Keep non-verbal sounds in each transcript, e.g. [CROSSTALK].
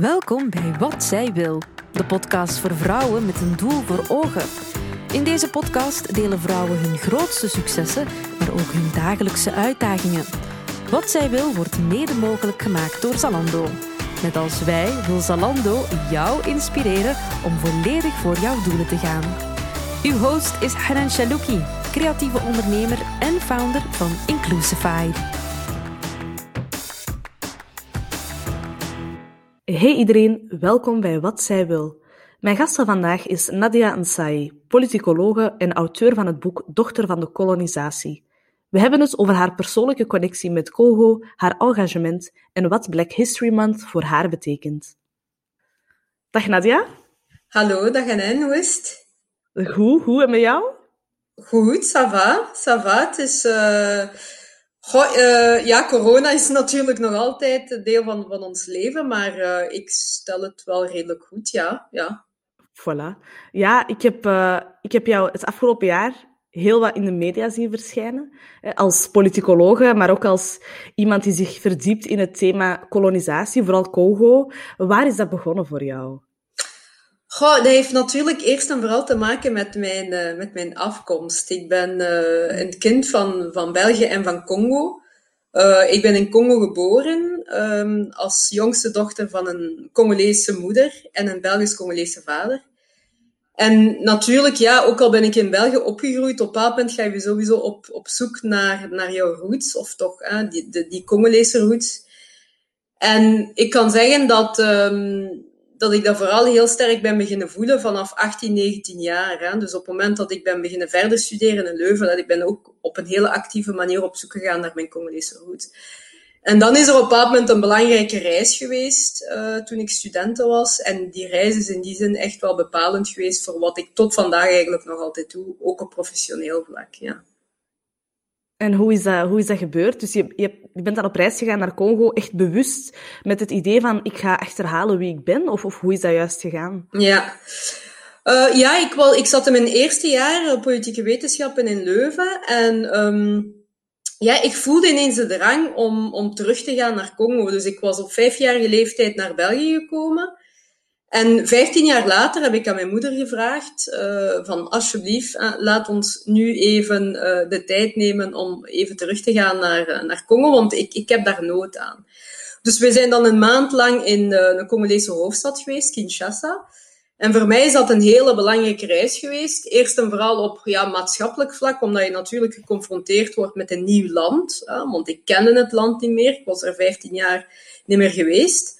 Welkom bij Wat Zij Wil, de podcast voor vrouwen met een doel voor ogen. In deze podcast delen vrouwen hun grootste successen, maar ook hun dagelijkse uitdagingen. Wat Zij Wil wordt mede mogelijk gemaakt door Zalando. Net als wij wil Zalando jou inspireren om volledig voor jouw doelen te gaan. Uw host is Hanan Shalouki, creatieve ondernemer en founder van Inclusify. Hey iedereen, welkom bij Wat Zij Wil. Mijn gast van vandaag is Nadia Ansai, politicologe en auteur van het boek Dochter van de kolonisatie. We hebben het over haar persoonlijke connectie met Congo, haar engagement en wat Black History Month voor haar betekent. Dag Nadia. Hallo, dag Anne, hoe is het? Goed, hoe en met jou? Goed, ça va, ça va. Het is... Uh... Uh, ja, corona is natuurlijk nog altijd deel van, van ons leven, maar uh, ik stel het wel redelijk goed, ja. ja. Voilà. Ja, ik heb, uh, ik heb jou het afgelopen jaar heel wat in de media zien verschijnen. Als politicologe, maar ook als iemand die zich verdiept in het thema kolonisatie, vooral Congo. Waar is dat begonnen voor jou? Goh, dat heeft natuurlijk eerst en vooral te maken met mijn, uh, met mijn afkomst. Ik ben uh, een kind van, van België en van Congo. Uh, ik ben in Congo geboren um, als jongste dochter van een Congolese moeder en een Belgisch-Congolese vader. En natuurlijk, ja, ook al ben ik in België opgegroeid, op een punt ga je sowieso op, op zoek naar, naar jouw roots, of toch die, die, die Congolese roots. En ik kan zeggen dat... Um, dat ik dat vooral heel sterk ben beginnen voelen vanaf 18, 19 jaar. Hè. Dus op het moment dat ik ben beginnen verder studeren in Leuven, dat ik ben ook op een hele actieve manier op zoek gegaan naar mijn Congolese roots. En dan is er op dat moment een belangrijke reis geweest uh, toen ik studenten was. En die reis is in die zin echt wel bepalend geweest voor wat ik tot vandaag eigenlijk nog altijd doe, ook op professioneel vlak. Ja. En hoe is dat, hoe is dat gebeurd? Dus je, je, bent dan op reis gegaan naar Congo echt bewust met het idee van ik ga achterhalen wie ik ben? Of, of hoe is dat juist gegaan? Ja, uh, ja ik, wel, ik zat in mijn eerste jaar politieke wetenschappen in Leuven. En um, ja, ik voelde ineens de drang om, om terug te gaan naar Congo. Dus ik was op vijfjarige leeftijd naar België gekomen. En vijftien jaar later heb ik aan mijn moeder gevraagd uh, van alsjeblieft, uh, laat ons nu even uh, de tijd nemen om even terug te gaan naar, naar Congo, want ik, ik heb daar nood aan. Dus we zijn dan een maand lang in de Congolese hoofdstad geweest, Kinshasa. En voor mij is dat een hele belangrijke reis geweest. Eerst en vooral op ja, maatschappelijk vlak, omdat je natuurlijk geconfronteerd wordt met een nieuw land. want ik kende het land niet meer. Ik was er 15 jaar niet meer geweest.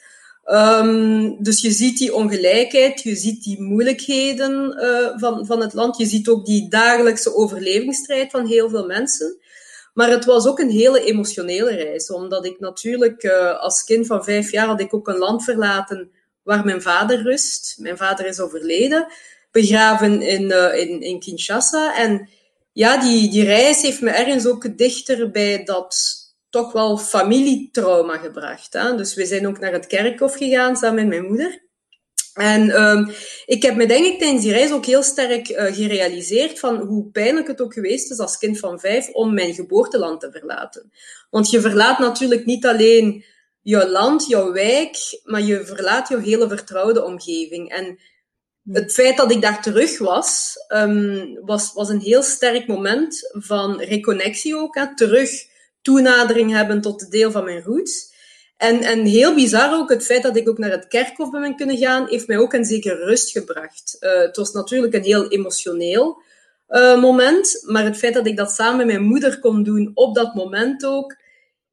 Um, dus je ziet die ongelijkheid, je ziet die moeilijkheden uh, van, van het land, je ziet ook die dagelijkse overlevingsstrijd van heel veel mensen. Maar het was ook een hele emotionele reis, omdat ik natuurlijk uh, als kind van vijf jaar had ik ook een land verlaten waar mijn vader rust. Mijn vader is overleden, begraven in, uh, in, in Kinshasa. En ja, die, die reis heeft me ergens ook dichter bij dat toch wel familietrauma gebracht. Hè? Dus we zijn ook naar het kerkhof gegaan samen met mijn moeder. En um, ik heb me denk ik tijdens die reis ook heel sterk uh, gerealiseerd van hoe pijnlijk het ook geweest is als kind van vijf om mijn geboorteland te verlaten. Want je verlaat natuurlijk niet alleen jouw land, jouw wijk, maar je verlaat jouw hele vertrouwde omgeving. En het feit dat ik daar terug was, um, was, was een heel sterk moment van reconnectie ook. Hè? Terug toenadering hebben tot de deel van mijn roots. En, en heel bizar ook, het feit dat ik ook naar het kerkhof ben kunnen gaan, heeft mij ook een zekere rust gebracht. Uh, het was natuurlijk een heel emotioneel uh, moment, maar het feit dat ik dat samen met mijn moeder kon doen op dat moment ook,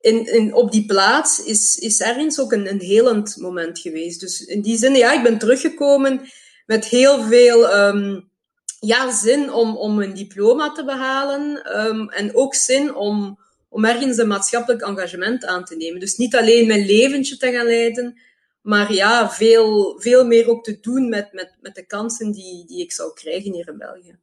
in, in, op die plaats, is, is ergens ook een, een helend moment geweest. Dus in die zin, ja, ik ben teruggekomen met heel veel um, ja, zin om, om een diploma te behalen um, en ook zin om om ergens een maatschappelijk engagement aan te nemen. Dus niet alleen mijn leventje te gaan leiden, maar ja, veel, veel meer ook te doen met, met, met de kansen die, die ik zou krijgen hier in België.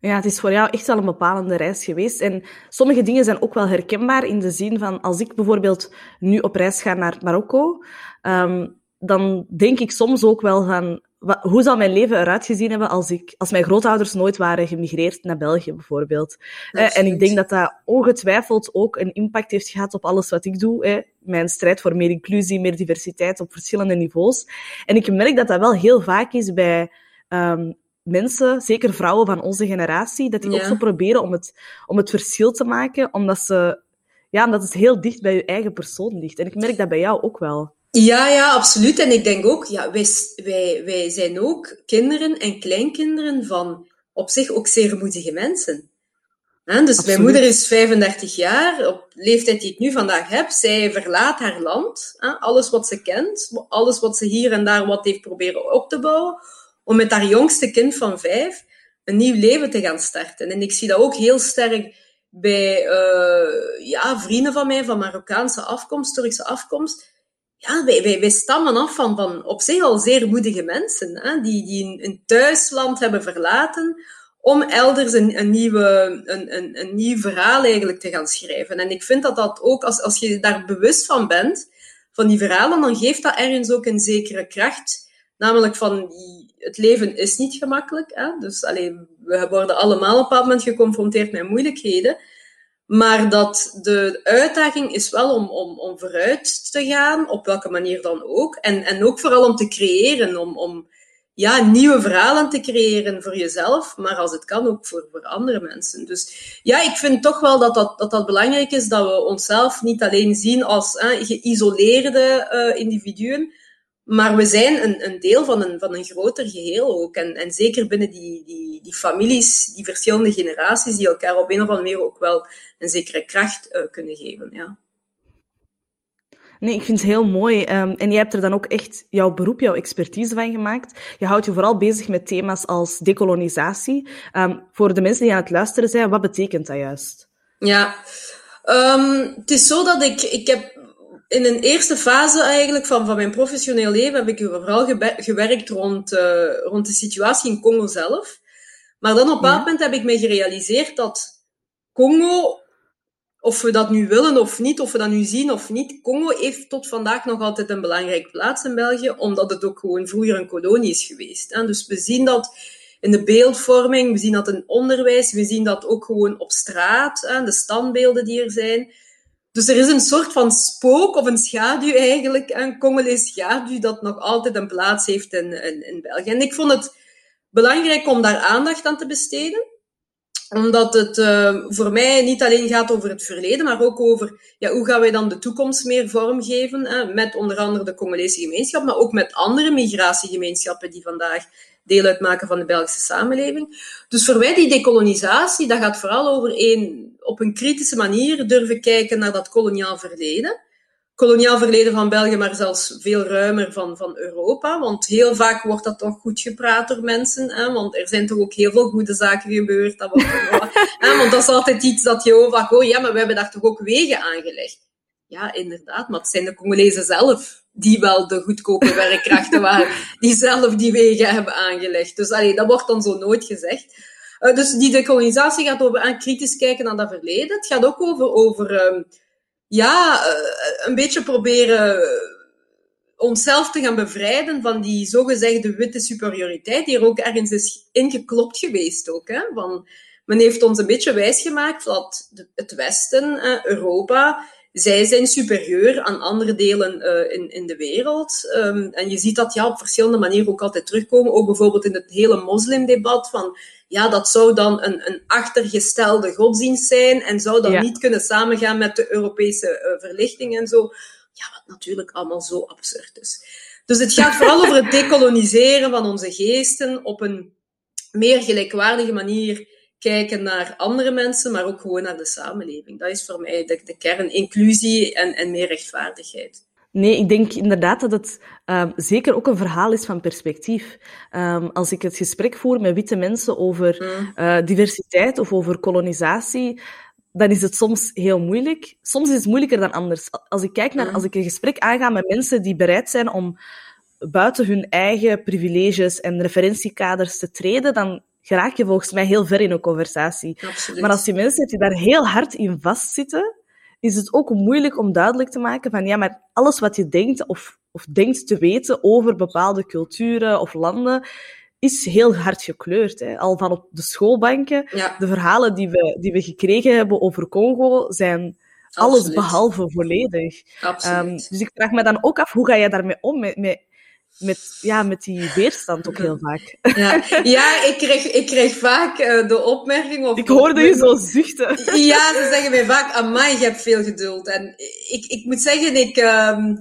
Ja, het is voor jou echt wel een bepalende reis geweest. En sommige dingen zijn ook wel herkenbaar in de zin van, als ik bijvoorbeeld nu op reis ga naar Marokko, um, dan denk ik soms ook wel van, hoe zou mijn leven eruit gezien hebben als, ik, als mijn grootouders nooit waren gemigreerd naar België, bijvoorbeeld? en ik denk dat dat ongetwijfeld ook een impact heeft gehad op alles wat ik doe. Mijn strijd voor meer inclusie, meer diversiteit op verschillende niveaus. En ik merk dat dat wel heel vaak is bij um, mensen, zeker vrouwen van onze generatie, dat die ook zo proberen om het, om het verschil te maken, omdat, ze, ja, omdat het heel dicht bij je eigen persoon ligt. En ik merk dat bij jou ook wel. Ja, ja, absoluut. En ik denk ook, ja, wij, wij, wij zijn ook kinderen en kleinkinderen van op zich ook zeer moedige mensen. dus mijn moeder is 35 jaar, op de leeftijd die ik nu vandaag heb. Zij verlaat haar land, alles wat ze kent, alles wat ze hier en daar wat heeft proberen op te bouwen, om met haar jongste kind van vijf een nieuw leven te gaan starten. En ik zie dat ook heel sterk bij uh, ja, vrienden van mij van Marokkaanse afkomst, Turkse afkomst ja, wij, wij, wij stammen af van, van op zich al zeer moedige mensen, hè, die, die een, thuisland hebben verlaten om elders een, een, nieuwe, een, een, een nieuw verhaal eigenlijk te gaan schrijven. En ik vind dat dat ook, als, als je daar bewust van bent, van die verhalen, dan geeft dat ergens ook een zekere kracht. Namelijk van, het leven is niet gemakkelijk. Hè? Dus alleen, we worden allemaal op een bepaald moment geconfronteerd met moeilijkheden. Maar dat de uitdaging is wel om, om, om vooruit te gaan, op welke manier dan ook. En, en ook vooral om te creëren, om, om ja, nieuwe verhalen te creëren voor jezelf, maar als het kan ook voor, voor andere mensen. Dus ja, ik vind toch wel dat dat, dat, dat belangrijk is dat we onszelf niet alleen zien als eh, geïsoleerde uh, individuen, maar we zijn een, een deel van een, van een groter geheel ook. En, en zeker binnen die, die, die families, die verschillende generaties, die elkaar op een of andere manier ook wel een zekere kracht uh, kunnen geven. Ja. Nee, ik vind het heel mooi. Um, en jij hebt er dan ook echt jouw beroep, jouw expertise van gemaakt. Je houdt je vooral bezig met thema's als decolonisatie. Um, voor de mensen die aan het luisteren zijn, wat betekent dat juist? Ja, um, het is zo dat ik, ik heb in een eerste fase eigenlijk van, van mijn professioneel leven heb ik vooral gewerkt rond, uh, rond de situatie in Congo zelf. Maar dan op een bepaald moment heb ik me gerealiseerd dat Congo, of we dat nu willen of niet, of we dat nu zien of niet, Congo heeft tot vandaag nog altijd een belangrijke plaats in België, omdat het ook gewoon vroeger een kolonie is geweest. Hè. Dus we zien dat in de beeldvorming, we zien dat in onderwijs, we zien dat ook gewoon op straat, hè, de standbeelden die er zijn. Dus er is een soort van spook of een schaduw eigenlijk, een Congolese schaduw, dat nog altijd een plaats heeft in, in, België. En ik vond het belangrijk om daar aandacht aan te besteden omdat het uh, voor mij niet alleen gaat over het verleden, maar ook over ja, hoe gaan wij dan de toekomst meer vormgeven. Hè, met onder andere de Congolese gemeenschap, maar ook met andere migratiegemeenschappen die vandaag deel uitmaken van de Belgische samenleving. Dus voor mij die decolonisatie, dat gaat vooral over één, op een kritische manier durven kijken naar dat koloniaal verleden koloniaal verleden van België, maar zelfs veel ruimer van, van Europa. Want heel vaak wordt dat toch goed gepraat door mensen. Hè? Want er zijn toch ook heel veel goede zaken gebeurd. Dat [LAUGHS] hè? Want dat is altijd iets dat je vaak hoort. Ja, maar we hebben daar toch ook wegen aangelegd. Ja, inderdaad. Maar het zijn de Congolezen zelf die wel de goedkope werkkrachten waren. Die zelf die wegen hebben aangelegd. Dus allee, dat wordt dan zo nooit gezegd. Uh, dus die decolonisatie gaat over aan kritisch kijken naar dat verleden. Het gaat ook over... over um, ja, eh, een beetje proberen onszelf te gaan bevrijden van die zogezegde witte superioriteit, die er ook ergens is ingeklopt geweest ook. Hè? Van, men heeft ons een beetje wijsgemaakt dat het Westen, Europa, zij zijn superieur aan andere delen uh, in, in de wereld. Um, en je ziet dat ja, op verschillende manieren ook altijd terugkomen. Ook bijvoorbeeld in het hele moslimdebat van ja, dat zou dan een, een achtergestelde godsdienst zijn en zou dan niet kunnen samengaan met de Europese uh, verlichting en zo. Ja, wat natuurlijk allemaal zo absurd is. Dus het gaat vooral over het [LAUGHS] decoloniseren van onze geesten op een meer gelijkwaardige manier kijken naar andere mensen, maar ook gewoon naar de samenleving. Dat is voor mij de, de kern, inclusie en, en meer rechtvaardigheid. Nee, ik denk inderdaad dat het um, zeker ook een verhaal is van perspectief. Um, als ik het gesprek voer met witte mensen over uh, diversiteit of over kolonisatie, dan is het soms heel moeilijk. Soms is het moeilijker dan anders. Als ik kijk naar, als ik een gesprek aanga met mensen die bereid zijn om buiten hun eigen privileges en referentiekaders te treden, dan geraak je volgens mij heel ver in een conversatie. Absoluut. Maar als je mensen hebt die daar heel hard in vastzitten, is het ook moeilijk om duidelijk te maken van ja, maar alles wat je denkt of of denkt te weten over bepaalde culturen of landen, is heel hard gekleurd. Hè. Al van op de schoolbanken. Ja. De verhalen die we, die we gekregen hebben over Congo zijn alles behalve volledig. Absoluut. Ehm, dus ik vraag me dan ook af, hoe ga jij daarmee om? Met, met, met, ja, met die weerstand ook heel vaak. Ja, ja ik, krijg, ik krijg vaak eh, de opmerking... Of, Ik hoorde je zo zuchten. Ja, ze zeggen mij vaak, amai, je hebt veel geduld. En ik, ik moet zeggen, ik, ehm,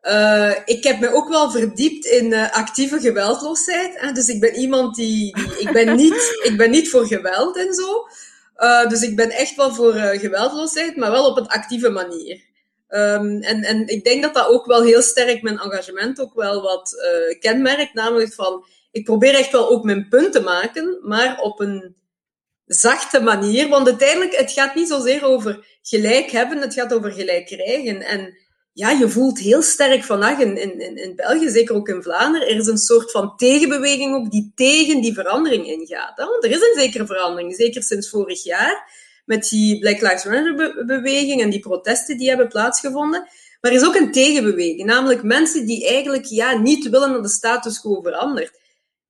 eh, ik heb me ook wel verdiept in eh, actieve geweldloosheid. Hè? Dus ik ben iemand die... die ik, ben niet, [LAUGHS] ik ben niet voor geweld en zo. Dus ik ben echt wel voor geweldloosheid, maar wel op een actieve manier. Ehm, en, en ik denk dat dat ook wel heel sterk mijn engagement ook wel wat eh, kenmerkt. Namelijk van, ik probeer echt wel ook mijn punt te maken, maar op een zachte manier. Want uiteindelijk, het gaat niet zozeer over gelijk hebben, het gaat over gelijk krijgen. En ja, je voelt heel sterk vandaag in, in, in België, zeker ook in Vlaanderen, er is een soort van tegenbeweging ook die tegen die verandering ingaat. Hè? Want er is een zekere verandering, zeker sinds vorig jaar, met die Black Lives Matter beweging en die protesten die hebben plaatsgevonden. Maar er is ook een tegenbeweging, namelijk mensen die eigenlijk ja, niet willen dat de status quo verandert.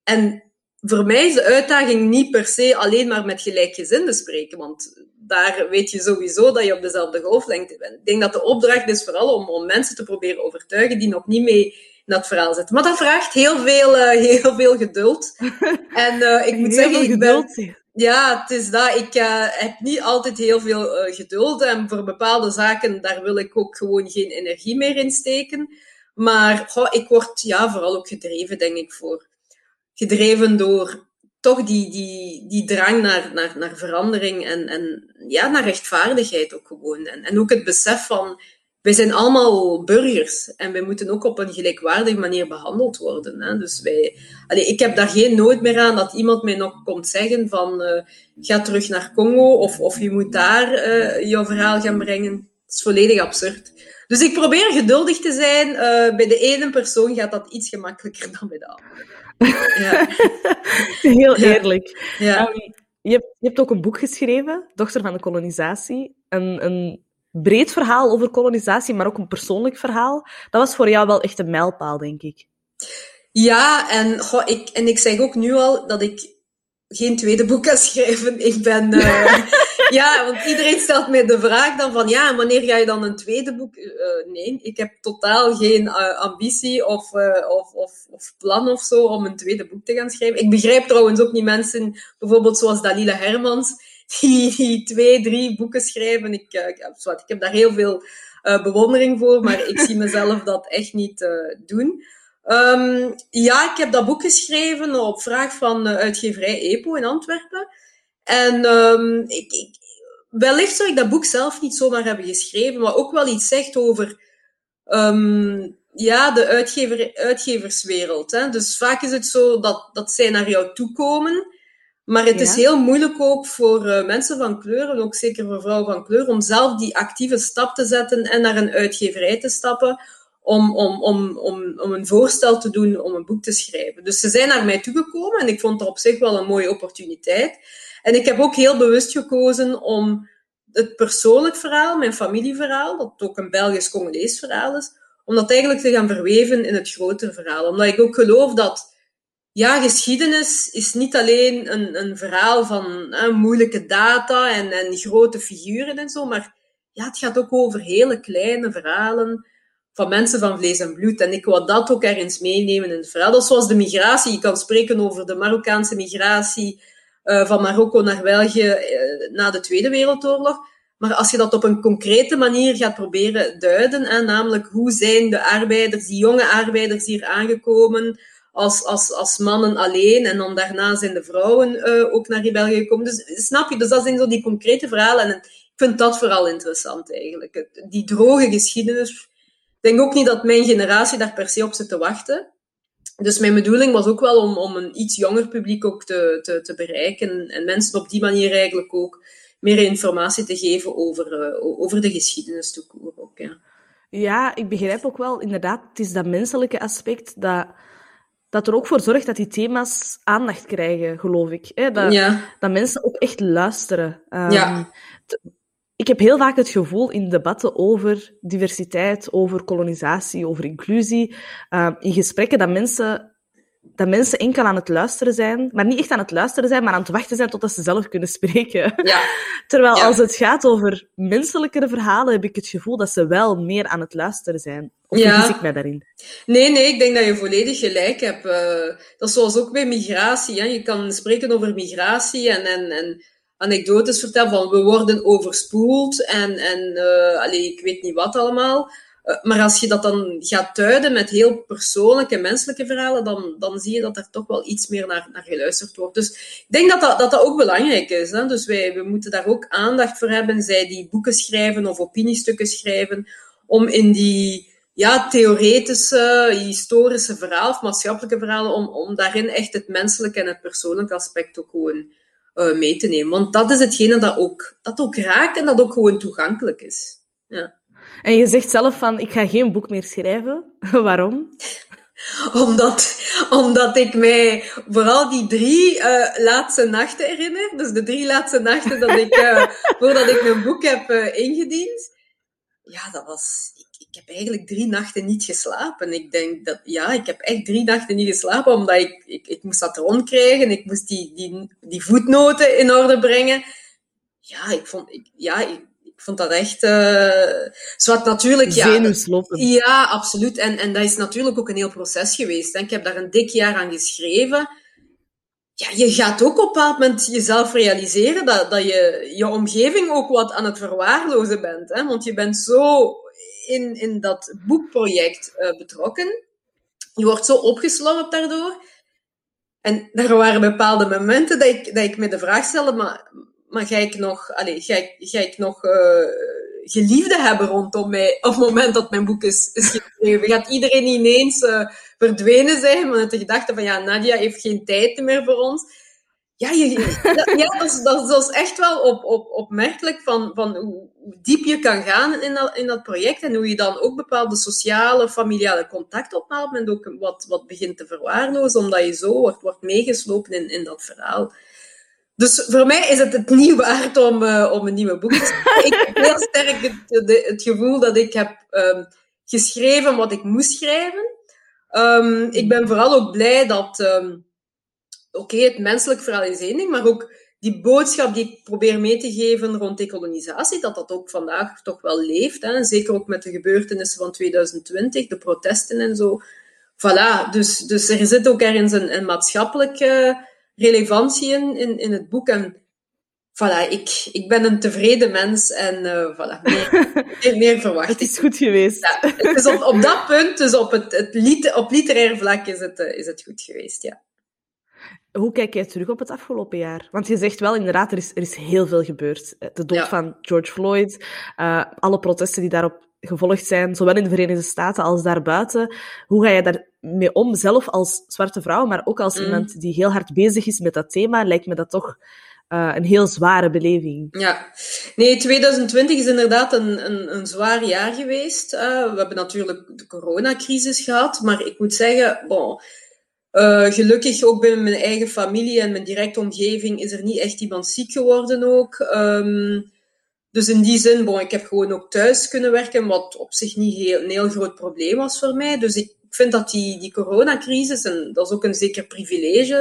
En voor mij is de uitdaging niet per se alleen maar met gelijkgezinden spreken, want daar weet je sowieso dat je op dezelfde golflengte bent. Ik denk dat de opdracht is vooral om, om mensen te proberen overtuigen die nog niet mee in dat verhaal zitten. Maar dat vraagt heel veel, uh, heel veel geduld. [LAUGHS] En uh, ik moet heel zeggen, ik geduld. Ja, het is dat. Ik uh, heb niet altijd heel veel uh, geduld. En voor bepaalde zaken, daar wil ik ook gewoon geen energie meer in steken. Maar ik word ja, vooral ook gedreven, denk ik, voor. Gedreven door toch die, die, die drang naar, naar, naar verandering en, en ja, naar rechtvaardigheid ook gewoon. En, en ook het besef van, wij zijn allemaal burgers en wij moeten ook op een gelijkwaardige manier behandeld worden. Hè. Dus wij, allee, ik heb daar geen nood meer aan dat iemand mij nog komt zeggen van, uh, ga terug naar Congo of, of je moet daar uh, jouw verhaal gaan brengen. Het is volledig absurd. Dus ik probeer geduldig te zijn. Uh, bij de ene persoon gaat dat iets gemakkelijker dan bij de andere. Ja. [LAUGHS] Heel eerlijk. Ja. Um, je, hebt, je hebt ook een boek geschreven, Dochter van de kolonisatie. Een, een breed verhaal over kolonisatie, maar ook een persoonlijk verhaal. Dat was voor jou wel echt een mijlpaal, denk ik. Ja, en, goh, ik, en ik zeg ook nu al dat ik geen tweede boek ga schrijven. Ik ben... Uh, [LAUGHS] ja, want iedereen stelt mij de vraag dan van, ja, wanneer ga je dan een tweede boek? Uh, nee, ik heb totaal geen uh, ambitie of, of, of, of, plan of zo om een tweede boek te gaan schrijven. Ik begrijp trouwens ook niet mensen, bijvoorbeeld zoals Dalila Hermans, die, [LAUGHS] die twee, drie boeken schrijven. Ik, heb, ik heb daar heel veel bewondering voor, maar ik zie mezelf dat echt niet doen. Um, ja, ik heb dat boek geschreven op vraag van uitgeverij EPO in Antwerpen. En um, ik, ik, wellicht zou ik dat boek zelf niet zomaar hebben geschreven, maar ook wel iets zegt over um, ja, de uitgever, uitgeverswereld. Hè. Dus vaak is het zo dat, dat zij naar jou toe komen, maar het ja. is heel moeilijk ook voor uh, mensen van kleur, en ook zeker voor vrouwen van kleur, om zelf die actieve stap te zetten en naar een uitgeverij te stappen om, om, om, om, om een voorstel te doen om een boek te schrijven. Dus ze zijn naar mij toegekomen en ik vond het op zich wel een mooie opportuniteit. En ik heb ook heel bewust gekozen om het persoonlijk verhaal, mijn familieverhaal, dat ook een Belgisch-Congolees verhaal is, om dat eigenlijk te gaan verweven in het grotere verhaal. Omdat ik ook geloof dat, ja, geschiedenis is niet alleen een, een verhaal van eh, moeilijke data en, en grote figuren en zo, maar ja, het gaat ook over hele kleine verhalen van mensen van vlees en bloed. En ik wil dat ook ergens meenemen in het verhaal. Dat is zoals de migratie. Je kan spreken over de Marokkaanse migratie uh, van Marokko naar België uh, na de Tweede Wereldoorlog. Maar als je dat op een concrete manier gaat proberen duiden, hè, namelijk hoe zijn de arbeiders, die jonge arbeiders hier aangekomen als, als, als mannen alleen en dan daarna zijn de vrouwen uh, ook naar België gekomen. Dus snap je, dus dat zijn zo die concrete verhalen en ik vind dat vooral interessant eigenlijk. Die droge geschiedenis ik denk ook niet dat mijn generatie daar per se op zit te wachten. Dus mijn bedoeling was ook wel om, om een iets jonger publiek ook te, te, te bereiken en mensen op die manier eigenlijk ook meer informatie te geven over, uh, over de geschiedenis toekoer ook. Ja. ja, ik begrijp ook wel, inderdaad, het is dat menselijke aspect dat, dat er ook voor zorgt dat die thema's aandacht krijgen, geloof ik. Hè? Dat, ja. dat mensen ook echt luisteren. Um, ja ik heb heel vaak het gevoel in debatten over diversiteit, over kolonisatie, over inclusie, uh, in gesprekken dat mensen, dat mensen enkel aan het luisteren zijn, maar niet echt aan het luisteren zijn, maar aan het wachten zijn totdat ze zelf kunnen spreken. Ja. [LAUGHS] Terwijl als het gaat over menselijkere verhalen, heb ik het gevoel dat ze wel meer aan het luisteren zijn. Of ja. ik mij daarin? Nee, nee, ik denk dat je volledig gelijk hebt. Uh, dat is zoals ook bij migratie. Hè. Je kan spreken over migratie en, en, en anekdotes vertellen van we worden overspoeld en, en uh, allee, ik weet niet wat allemaal. Uh, maar als je dat dan gaat duiden met heel persoonlijke, menselijke verhalen, dan, dan zie je dat er toch wel iets meer naar, naar geluisterd wordt. Dus ik denk dat dat, dat, dat ook belangrijk is. Hè? Dus wij we moeten daar ook aandacht voor hebben, zij die boeken schrijven of opiniestukken schrijven, om in die ja, theoretische, historische verhalen of maatschappelijke verhalen, om, om daarin echt het menselijke en het persoonlijke aspect ook gewoon uh, mee te nemen. Want dat is hetgene dat ook, dat ook raakt en dat ook gewoon toegankelijk is. Ja. En je zegt zelf van, ik ga geen boek meer schrijven. [LAUGHS] Waarom? omdat, omdat ik mij vooral die drie uh, laatste nachten herinner. Dus de drie laatste nachten dat ik, uh, [LAUGHS] voordat ik mijn boek heb ingediend. Ja, dat was ik heb eigenlijk drie nachten niet geslapen. Ik denk dat, ja, ik heb echt drie nachten niet geslapen, omdat ik, ik, ik moest dat rondkrijgen. Ik moest die, die, die voetnoten in orde brengen. Ja, ik vond, ik, ja, ik, ik vond dat echt, uh, zwart natuurlijk, ja. Ja, absoluut. En, en dat is natuurlijk ook een heel proces geweest. Ik heb daar een dik jaar aan geschreven. Ja, je gaat ook op een bepaald moment jezelf realiseren dat, dat je je omgeving ook wat aan het verwaarlozen bent. Hè? Want je bent zo in, in dat boekproject uh, betrokken. Je wordt zo opgeslorpt daardoor. En er waren bepaalde momenten dat ik, dat ik me de vraag stelde, maar, maar ga ik nog, allez, ga ik, ga ik nog uh, geliefden hebben rondom mij op het moment dat mijn boek is, is geschreven? Gaat iedereen ineens uh, verdwenen zijn met de gedachte van, ja, Nadia heeft geen tijd meer voor ons? Ja, ja dat, is, dat, is echt wel op, op, opmerkelijk van, van hoe, diep je kan gaan in dat, in dat project en hoe je dan ook bepaalde sociale, familiale contacten ophaalt en ook wat, wat begint te verwaarlozen, omdat je zo wordt, wordt meegeslopen in, in dat verhaal. Dus voor mij is het het niet waard om, uh, om een nieuwe boek te schrijven. ik heb heel sterk het, gevoel dat ik heb um, geschreven wat ik moest schrijven. Um, ik ben vooral ook blij dat... Um, oké, het menselijk verhaal is één ding, maar ook die boodschap die ik probeer mee te geven rond decolonisatie, dat dat ook vandaag toch wel leeft. Hè? Zeker ook met de gebeurtenissen van 2020, de protesten en zo. Voilà, dus, dus er zit ook ergens een, een maatschappelijke relevantie in, in, in het boek. En voilà, ik, ik ben een tevreden mens en uh, voilà, [LAUGHS] meer, meer verwacht Het is goed geweest. Ja, dus op, op dat punt, dus op, het, het op literair vlak, is het, uh, is het goed geweest, ja. Hoe kijk jij terug op het afgelopen jaar? Want je zegt wel inderdaad, er is, er is heel veel gebeurd. De dood van George Floyd, uh, alle protesten die daarop gevolgd zijn, zowel in de Verenigde Staten als daarbuiten. Hoe ga je daarmee om, zelf als zwarte vrouw, maar ook als mm. iemand die heel hard bezig is met dat thema, lijkt me dat toch uh, een heel zware beleving. Ja, nee, 2020 is inderdaad een, een, een zwaar jaar geweest. Uh, we hebben natuurlijk de coronacrisis gehad, maar ik moet zeggen, bon, uh, gelukkig ook binnen mijn eigen familie en mijn directe omgeving is er niet echt iemand ziek geworden ook. Um, dus in die zin, bon, ik heb gewoon ook thuis kunnen werken, wat op zich niet heel, een heel groot probleem was voor mij. Dus ik vind dat die, die coronacrisis, en dat is ook een zeker privilege,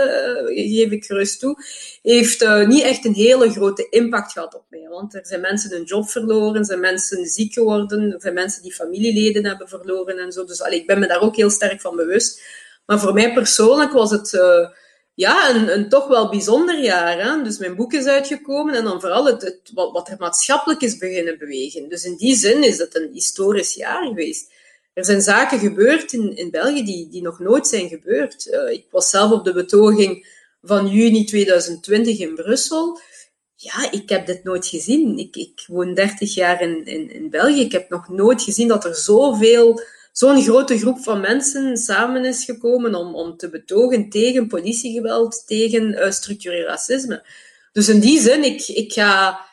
uh, geef ik gerust toe, heeft uh, niet echt een hele grote impact gehad op mij. Want er zijn mensen hun job verloren, er zijn mensen ziek geworden, er zijn mensen die familieleden hebben verloren en zo. Dus allee, ik ben me daar ook heel sterk van bewust. Maar voor mij persoonlijk was het uh, ja, een, een, toch wel bijzonder jaar. Hè? Dus mijn boek is uitgekomen en dan vooral het, wat, wat er maatschappelijk is beginnen bewegen. Dus in die zin is het een historisch jaar geweest. Er zijn zaken gebeurd in, in België die, die nog nooit zijn gebeurd. Uh, ik was zelf op de betoging van juni 2020 in Brussel. Ja, ik heb dit nooit gezien. Ik, ik woon 30 jaar in, in, in België. Ik heb nog nooit gezien dat er zoveel zo'n grote groep van mensen samen is gekomen om, om te betogen tegen politiegeweld, tegen uh, structureel racisme. Dus in die zin, ik, ik ga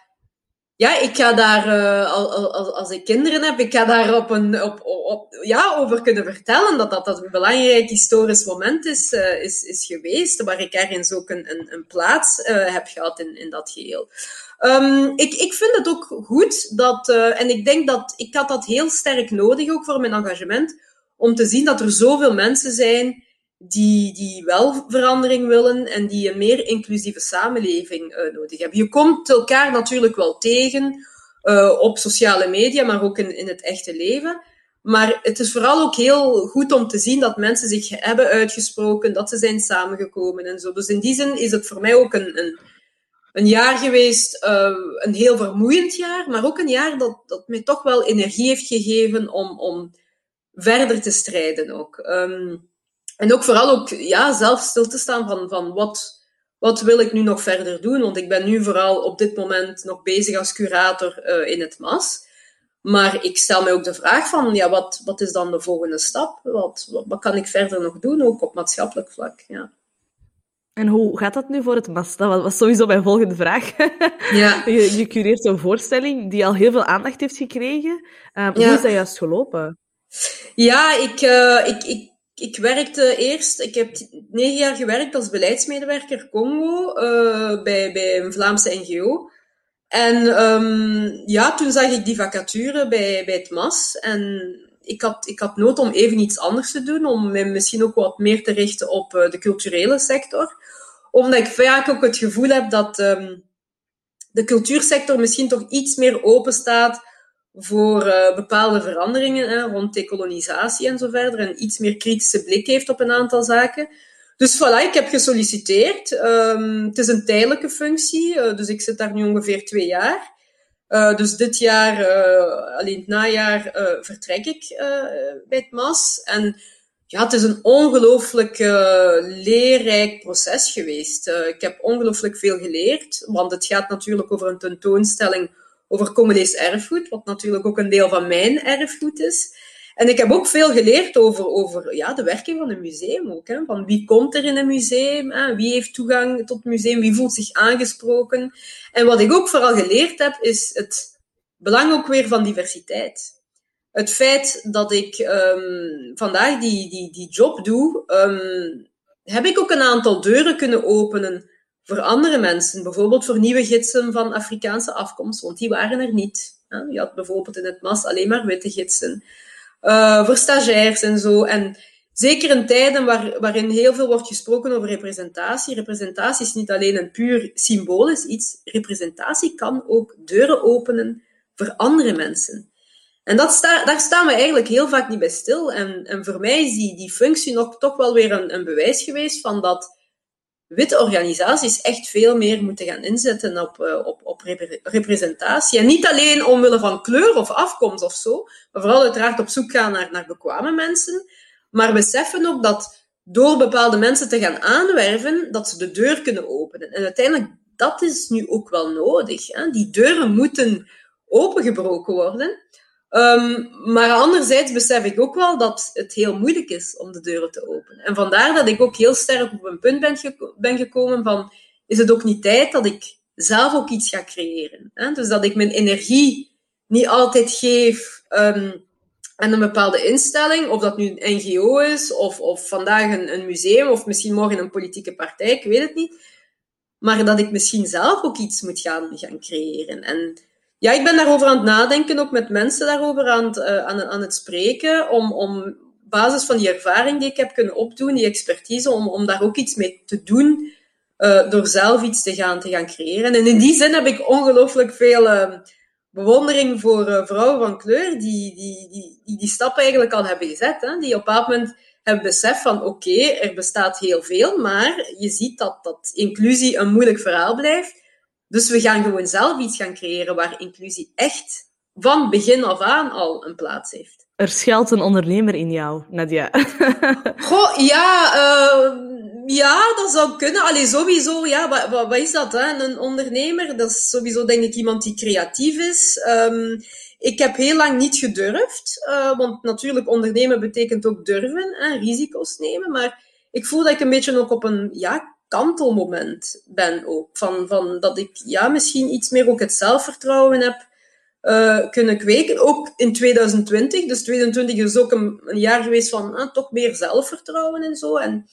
ja, ik ga daar, uh, als, als ik kinderen heb, ik ga daar op een, op, op, ja, over kunnen vertellen dat dat, dat een belangrijk historisch moment is, uh, is, is geweest, waar ik ergens ook een, een, een plaats heb gehad in, in dat geheel. Um, ik, ik vind het ook goed dat, en ik denk dat ik had dat heel sterk nodig ook voor mijn engagement, om te zien dat er zoveel mensen zijn die, die wel verandering willen en die een meer inclusieve samenleving uh, nodig hebben. Je komt elkaar natuurlijk wel tegen uh, op sociale media, maar ook in, in het echte leven. Maar het is vooral ook heel goed om te zien dat mensen zich hebben uitgesproken, dat ze zijn samengekomen en zo. Dus in die zin is het voor mij ook een, een, een jaar geweest, uh, een heel vermoeiend jaar, maar ook een jaar dat, dat mij toch wel energie heeft gegeven om, om verder te strijden ook. Um, en ook vooral ook ja, zelf stil te staan van, van wat, wat wil ik nu nog verder doen? Want ik ben nu vooral op dit moment nog bezig als curator uh, in het MAS. Maar ik stel me ook de vraag van, ja, wat, wat is dan de volgende stap? Wat, wat, wat kan ik verder nog doen, ook op maatschappelijk vlak? Ja. En hoe gaat dat nu voor het MAS? Dat was sowieso mijn volgende vraag. Ja. [LAUGHS] je, je cureert zo'n voorstelling die al heel veel aandacht heeft gekregen. Um, Hoe is dat juist gelopen? Ja, ik, uh, ik, ik ik werkte eerst, ik heb negen jaar gewerkt als beleidsmedewerker Congo uh, bij, bij een Vlaamse NGO. En um, ja, toen zag ik die vacature bij, bij het MAS. En ik had, ik had nood om even iets anders te doen, om me misschien ook wat meer te richten op uh, de culturele sector. Omdat ik vaak ook het gevoel heb dat um, de cultuursector misschien toch iets meer open staat voor uh, bepaalde veranderingen hè, rond decolonisatie en zo verder. En iets meer kritische blik heeft op een aantal zaken. Dus voilà, ik heb gesolliciteerd. Um, het is een tijdelijke functie, uh, dus ik zit daar nu ongeveer twee jaar. Uh, dus dit jaar, alleen het najaar, vertrek ik bij het MAS. En ja, het is een ongelooflijk leerrijk proces geweest. ik heb ongelooflijk veel geleerd, want het gaat natuurlijk over een tentoonstelling over Congolese erfgoed, wat natuurlijk ook een deel van mijn erfgoed is. En ik heb ook veel geleerd over, over ja, de werking van een museum ook. Hè? Van wie komt er in een museum? Hè? Wie heeft toegang tot het museum? Wie voelt zich aangesproken? En wat ik ook vooral geleerd heb, is het belang ook weer van diversiteit. Het feit dat ik um, vandaag die, die, die job doe, um, heb ik ook een aantal deuren kunnen openen voor andere mensen, bijvoorbeeld voor nieuwe gidsen van Afrikaanse afkomst, want die waren er niet. Je had bijvoorbeeld in het MAS alleen maar witte gidsen. Uh, voor stagiairs en zo. En zeker in tijden waar, waarin heel veel wordt gesproken over representatie. Representatie is niet alleen een puur symbolisch iets. Representatie kan ook deuren openen voor andere mensen. En dat daar staan we eigenlijk heel vaak niet bij stil. En, en voor mij is die, die functie nog toch wel weer een, een bewijs geweest van dat witte organisaties echt veel meer moeten gaan inzetten op, uh, op, op representatie. En niet alleen omwille van kleur of afkomst of zo, maar vooral uiteraard op zoek gaan naar, naar bekwame mensen. Maar beseffen ook dat door bepaalde mensen te gaan aanwerven, dat ze de deur kunnen openen. En uiteindelijk, dat is nu ook wel nodig. Hè? Die deuren moeten opengebroken worden. Um, maar anderzijds besef ik ook wel dat het heel moeilijk is om de deuren te openen. En vandaar dat ik ook heel sterk op een punt ben, ben gekomen van, is het ook niet tijd dat ik zelf ook iets ga creëren? Hè? Dus dat ik mijn energie niet altijd geef um, aan een bepaalde instelling, of dat nu een NGO is, of, of vandaag een, een museum, of misschien morgen een politieke partij, ik weet het niet. Maar dat ik misschien zelf ook iets moet gaan, gaan creëren. En ja, ik ben daarover aan het nadenken, ook met mensen daarover aan het, uh, aan, het spreken, om, om basis van die ervaring die ik heb kunnen opdoen, die expertise, om, om daar ook iets mee te doen, uh, door zelf iets te gaan, te gaan creëren. En in die zin heb ik ongelooflijk veel uh, bewondering voor vrouwen van kleur, die die, die, die die stappen eigenlijk al hebben gezet, hè, die op een moment hebben besef van oké, er bestaat heel veel, maar je ziet dat, dat inclusie een moeilijk verhaal blijft. Dus we gaan gewoon zelf iets gaan creëren waar inclusie echt van begin af aan al een plaats heeft. Er schuilt een ondernemer in jou, Nadia. [LAUGHS] Goh, ja, uh, ja, dat zou kunnen. Allee, sowieso, ja, wat, wat, wat is dat, hè? Een ondernemer, dat is sowieso denk ik iemand die creatief is. Um, ik heb heel lang niet gedurfd, uh, want natuurlijk ondernemen betekent ook durven, hè, risico's nemen, maar ik voel dat ik een beetje ook op een ja, kantelmoment ben ook. Van, van dat ik ja, misschien iets meer ook het zelfvertrouwen heb uh, kunnen kweken. Ook in 2020. Dus 2020 is ook een, een jaar geweest van uh, toch meer zelfvertrouwen en zo. En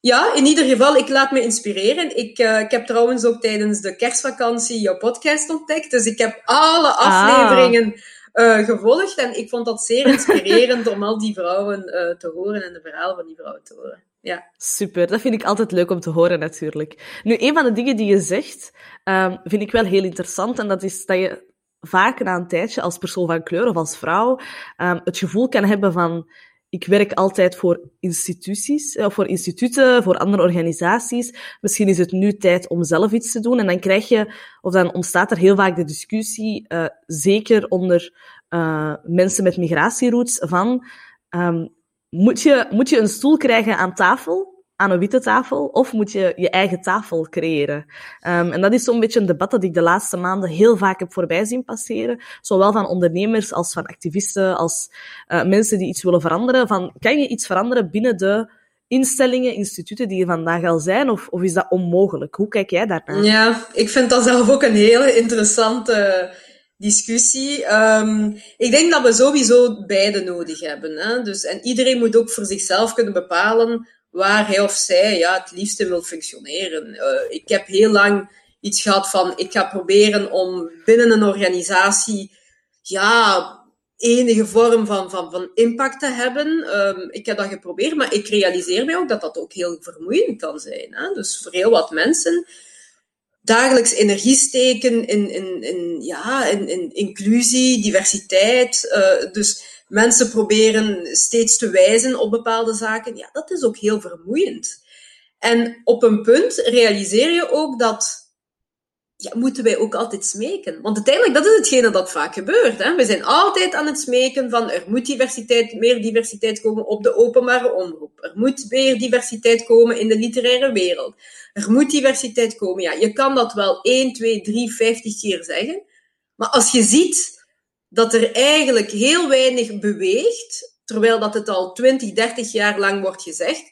ja, in ieder geval, ik laat me inspireren. Ik, uh, ik heb trouwens ook tijdens de kerstvakantie jouw podcast ontdekt. Dus ik heb alle ah. afleveringen uh, gevolgd. En ik vond dat zeer inspirerend [LAUGHS] om al die vrouwen te horen en de verhalen van die vrouwen te horen. Ja. Super, dat vind ik altijd leuk om te horen natuurlijk. Nu, een van de dingen die je zegt, um, vind ik wel heel interessant. En dat is dat je vaak na een tijdje als persoon van kleur of als vrouw um, het gevoel kan hebben van ik werk altijd voor instituties, of voor instituten, voor andere organisaties. Misschien is het nu tijd om zelf iets te doen. En dan krijg je, of dan ontstaat er heel vaak de discussie, uh, zeker onder uh, mensen met migratieroutes, van um, moet, je, moet je een stoel krijgen aan tafel aan een witte tafel of moet je je eigen tafel creëren? Um, en dat is zo'n beetje een debat dat ik de laatste maanden heel vaak heb voorbij zien passeren. Zowel van ondernemers als van activisten, als uh, mensen die iets willen veranderen. Van, kan je iets veranderen binnen de instellingen, instituten die er vandaag al zijn, of, of is dat onmogelijk? Hoe kijk jij daarnaar? Ja, ik vind dat zelf ook een hele interessante discussie. Um, ik denk dat we sowieso beide nodig hebben. Hè? Dus, en iedereen moet ook voor zichzelf kunnen bepalen waar hij of zij ja, het liefste wil functioneren. Uh, ik heb heel lang iets gehad van, ik ga proberen om binnen een organisatie ja, enige vorm van, van, van impact te hebben. Um, ik heb dat geprobeerd, maar ik realiseer mij ook dat dat ook heel vermoeiend kan zijn. Hè? Dus voor heel wat mensen dagelijks energie steken in, in, in, ja, in, in inclusie, diversiteit. Uh, dus mensen proberen steeds te wijzen op bepaalde zaken, ja, dat is ook heel vermoeiend. En op een punt realiseer je ook dat, ja, moeten wij ook altijd smeken. Want uiteindelijk, dat is hetgene dat vaak gebeurt. Hè? We zijn altijd aan het smeken van, er moet diversiteit, meer diversiteit komen op de openbare omroep. Er moet meer diversiteit komen in de literaire wereld. Er moet diversiteit komen. Ja, je kan dat wel 1, 2, 3, 50 keer zeggen. Maar als je ziet dat er eigenlijk heel weinig beweegt, terwijl dat het al 20, 30 jaar lang wordt gezegd,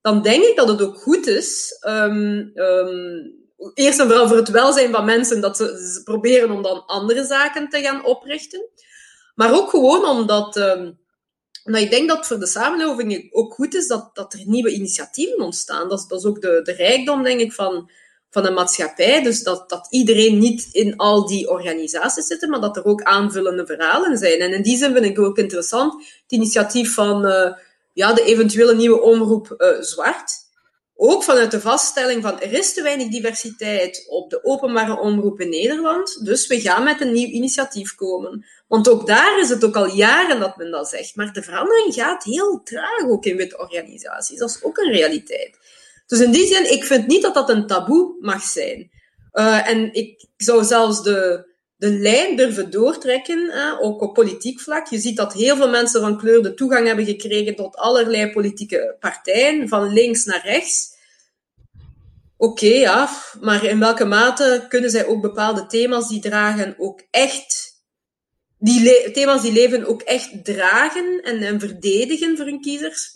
dan denk ik dat het ook goed is, um, um, eerst en vooral voor het welzijn van mensen, dat ze, proberen om dan andere zaken te gaan oprichten. Maar ook gewoon omdat, um, ik denk dat voor de samenleving ook goed is dat, dat er nieuwe initiatieven ontstaan. Dat, is ook de, de rijkdom, denk ik, van, van de maatschappij. Dus dat, dat iedereen niet in al die organisaties zit, maar dat er ook aanvullende verhalen zijn. En in die zin vind ik ook interessant het initiatief van uh, ja, de eventuele nieuwe omroep uh, Zwart. Ook vanuit de vaststelling van er is te weinig diversiteit op de openbare omroep in Nederland, dus we gaan met een nieuw initiatief komen. Want ook daar is het ook al jaren dat men dat zegt. Maar de verandering gaat heel traag ook in witte organisaties. Dat is ook een realiteit. Dus in die zin, ik vind niet dat dat een taboe mag zijn. Uh, en ik zou zelfs de, de lijn durven doortrekken, uh, ook op politiek vlak. Je ziet dat heel veel mensen van kleur de toegang hebben gekregen tot allerlei politieke partijen, van links naar rechts. Oké, okay, ja, maar in welke mate kunnen zij ook bepaalde thema's die dragen ook echt die thema's die leven ook echt dragen en, en verdedigen voor hun kiezers?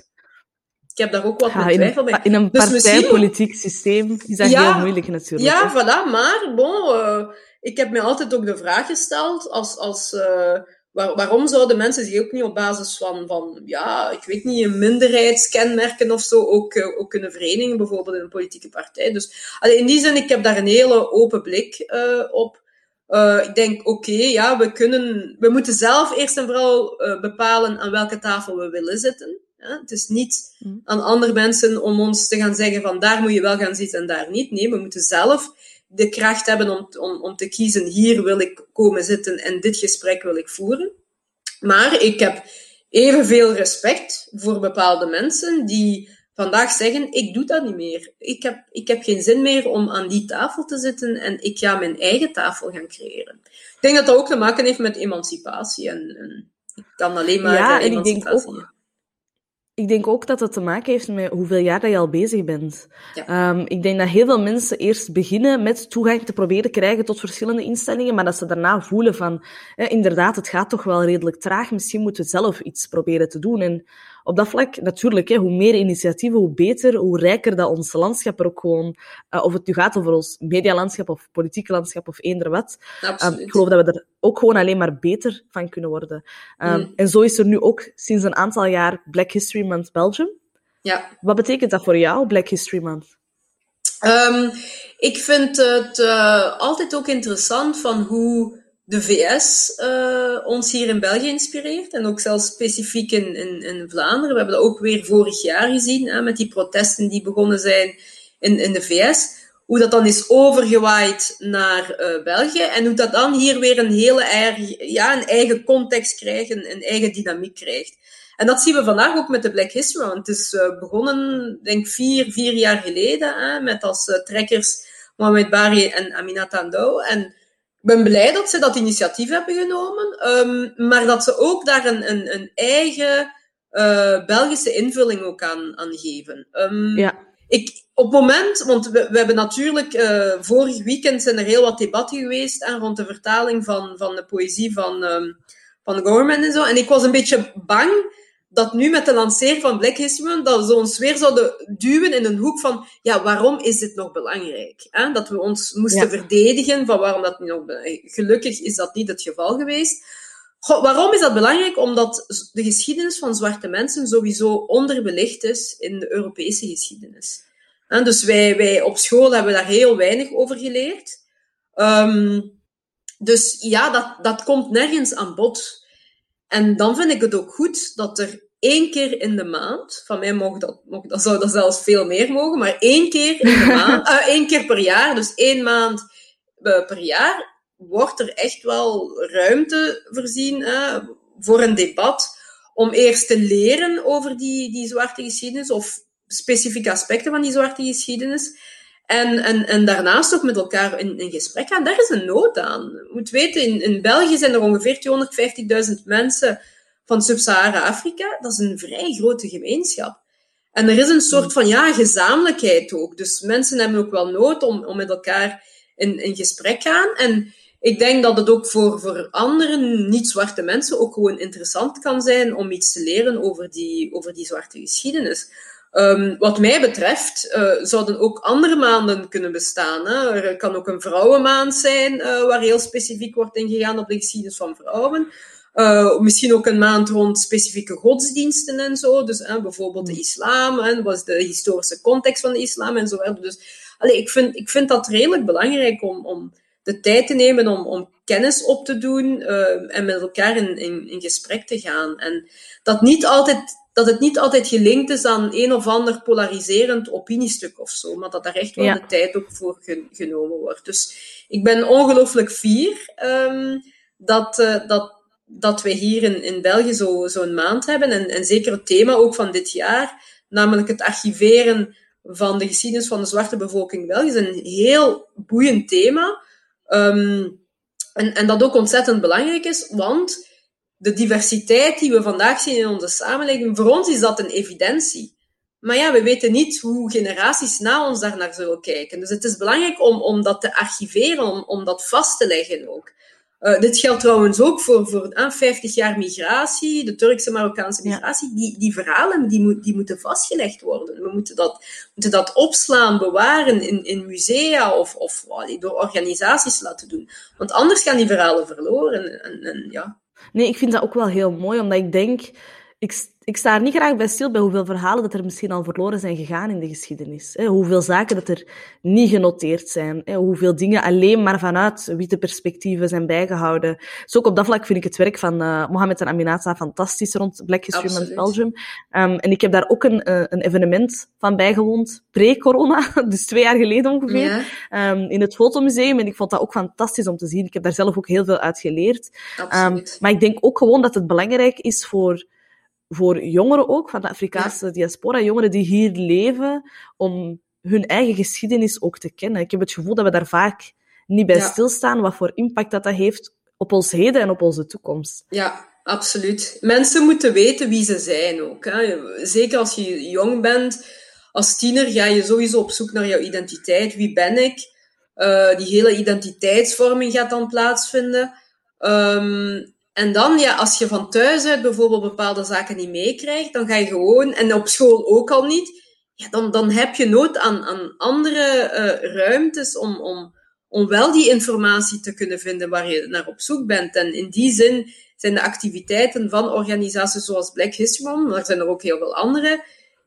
ik heb daar ook wat ja, twijfel bij. In een dus partijpolitiek systeem is dat heel moeilijk natuurlijk. Ja, voilà. Maar bon, uh, ik heb me altijd ook de vraag gesteld als... als uh, waar, waarom zouden mensen zich ook niet op basis van, van ja, ik weet niet, een minderheidskenmerken of zo ook, uh, ook kunnen verenigen, bijvoorbeeld in een politieke partij. Dus allee, in die zin, ik heb daar een hele open blik op. Uh, ik denk, oké, okay, ja, we kunnen, we moeten zelf eerst en vooral uh, bepalen aan welke tafel we willen zitten. Ja, het is niet mm. aan andere mensen om ons te gaan zeggen van daar moet je wel gaan zitten en daar niet. Nee, we moeten zelf de kracht hebben om, om, om te kiezen, hier wil ik komen zitten en dit gesprek wil ik voeren. Maar ik heb evenveel respect voor bepaalde mensen die vandaag zeggen, ik doe dat niet meer. Ik heb, ik heb geen zin meer om aan die tafel te zitten en ik ga mijn eigen tafel gaan creëren. Ik denk dat dat ook te maken heeft met emancipatie. En, en ik kan alleen maar ja, en ik denk ook, ik denk ook dat het te maken heeft met hoeveel jaar dat je al bezig bent. Ja. Um, ik denk dat heel veel mensen eerst beginnen met toegang te proberen krijgen tot verschillende instellingen, maar dat ze daarna voelen van, inderdaad, het gaat toch wel redelijk traag, misschien moeten we zelf iets proberen te doen. En op dat vlak, natuurlijk, hè, hoe meer initiatieven, hoe beter, hoe rijker dat ons landschap er ook gewoon, uh, of het nu gaat over ons medialandschap of politiek landschap of eender wat. Um, ik geloof dat we er ook gewoon alleen maar beter van kunnen worden. Um, mm. En zo is er nu ook sinds een aantal jaar Black History Month Belgium. Ja. Wat betekent dat voor jou, Black History Month? Um, ik vind het uh, altijd ook interessant van hoe de VS uh, ons hier in België inspireert. En ook zelfs specifiek in, in, in Vlaanderen. We hebben dat ook weer vorig jaar gezien, hè, met die protesten die begonnen zijn in, in de VS. Hoe dat dan is overgewaaid naar uh, België. En hoe dat dan hier weer een hele eigen, ja, een eigen context krijgt, een, een eigen dynamiek krijgt. En dat zien we vandaag ook met de Black History Month. Het is uh, begonnen, denk ik, vier, vier jaar geleden, hè, met als trekkers Mohamed Bari en Aminata Ndou. En ben blij dat ze dat initiatief hebben genomen, um, maar dat ze ook daar een, een, een eigen uh, Belgische invulling ook aan, aan geven. Um, ja. Ik, op het moment, want we, we hebben natuurlijk, uh, vorig weekend zijn er heel wat debatten geweest rond de vertaling van, van de poëzie van, um, van Gorman en zo. En ik was een beetje bang dat nu met de lancering van Black History Month, dat we ons weer zouden duwen in een hoek van, ja, waarom is dit nog belangrijk? Hè? Dat we ons moesten ja. verdedigen van waarom dat nog Gelukkig is dat niet het geval geweest. Goh, waarom is dat belangrijk? Omdat de geschiedenis van zwarte mensen sowieso onderbelicht is in de Europese geschiedenis. En dus wij, wij op school hebben daar heel weinig over geleerd. Um, dus ja, dat, dat komt nergens aan bod. En dan vind ik het ook goed dat er één keer in de maand, van mij mogen dat, mogen, dat zou dat zelfs veel meer mogen, maar één keer in de [LAUGHS] maand, uh, één keer per jaar, dus één maand uh, per jaar, wordt er echt wel ruimte voorzien uh, voor een debat om eerst te leren over die, die zwarte geschiedenis of specifieke aspecten van die zwarte geschiedenis. En, en, en daarnaast ook met elkaar in, in gesprek gaan. Daar is een nood aan. Je moet weten, in, in België zijn er ongeveer 250.000 mensen van Sub-Sahara-Afrika. Dat is een vrij grote gemeenschap. En er is een soort van ja, gezamenlijkheid ook. Dus mensen hebben ook wel nood om, om met elkaar in, in gesprek gaan. En ik denk dat het ook voor, voor anderen, niet-zwarte mensen, ook gewoon interessant kan zijn om iets te leren over die, over die zwarte geschiedenis. Um, wat mij betreft uh, zouden ook andere maanden kunnen bestaan. Hè. Er kan ook een vrouwenmaand zijn uh, waar heel specifiek wordt ingegaan op de geschiedenis van vrouwen. Uh, misschien ook een maand rond specifieke godsdiensten en zo. Dus bijvoorbeeld de islam, en wat is de historische context van de islam en zo. Dus ik, vind, ik vind dat redelijk belangrijk om, om de tijd te nemen om, om kennis op te doen en met elkaar in, in gesprek te gaan. En dat niet altijd dat het niet altijd gelinkt is aan een of ander polariserend opiniestuk of zo, maar dat daar echt wel ja. de tijd ook voor genomen wordt. Dus ik ben ongelooflijk fier um, dat, uh, dat, dat wij hier in, in België zo'n zo maand hebben. En, en zeker het thema ook van dit jaar, namelijk het archiveren van de geschiedenis van de zwarte bevolking in België, is een heel boeiend thema. Um, en, en dat ook ontzettend belangrijk is, want de diversiteit die we vandaag zien in onze samenleving, voor ons is dat een evidentie. Maar ja, we weten niet hoe generaties na ons daarnaar zullen kijken. Dus het is belangrijk om, om dat te archiveren, om, om dat vast te leggen ook. Uh, dit geldt trouwens ook voor, voor uh, 50 jaar migratie, de Turkse-Marokkaanse migratie. Ja. Die, die verhalen die, moet, die moeten vastgelegd worden. We moeten dat, moeten dat opslaan, bewaren in, in musea of, of allee, door organisaties laten doen. Want anders gaan die verhalen verloren. En, en ja, Nee, ik vind dat ook wel heel mooi, omdat ik denk... Ik, ik sta er niet graag bij stil bij hoeveel verhalen dat er misschien al verloren zijn gegaan in de geschiedenis. Hè? Hoeveel zaken dat er niet genoteerd zijn. Hè? Hoeveel dingen alleen maar vanuit witte perspectieven zijn bijgehouden. Dus ook op dat vlak vind ik het werk van uh, Mohamed en Aminata fantastisch rond Black History Month Belgium. Um, en ik heb daar ook een, uh, een evenement van bijgewoond, pre-corona, [LAUGHS] dus twee jaar geleden ongeveer, ja. um, in het Fotomuseum. En ik vond dat ook fantastisch om te zien. Ik heb daar zelf ook heel veel uit geleerd. Um, maar ik denk ook gewoon dat het belangrijk is voor voor jongeren ook, van de Afrikaanse ja. diaspora, jongeren die hier leven, om hun eigen geschiedenis ook te kennen. Ik heb het gevoel dat we daar vaak niet bij ja. stilstaan, wat voor impact dat, dat heeft op ons heden en op onze toekomst. Ja, absoluut. Mensen moeten weten wie ze zijn ook. Hè. Zeker als je jong bent, als tiener ga je sowieso op zoek naar jouw identiteit. Wie ben ik? Uh, die hele identiteitsvorming gaat dan plaatsvinden. Um, En dan, ja, als je van thuis uit bijvoorbeeld bepaalde zaken niet meekrijgt, dan ga je gewoon, en op school ook al niet, ja, dan, dan heb je nood aan, aan andere uh, ruimtes om, om, om wel die informatie te kunnen vinden waar je naar op zoek bent. En in die zin zijn de activiteiten van organisaties zoals Black History Month, maar er zijn er ook heel veel andere,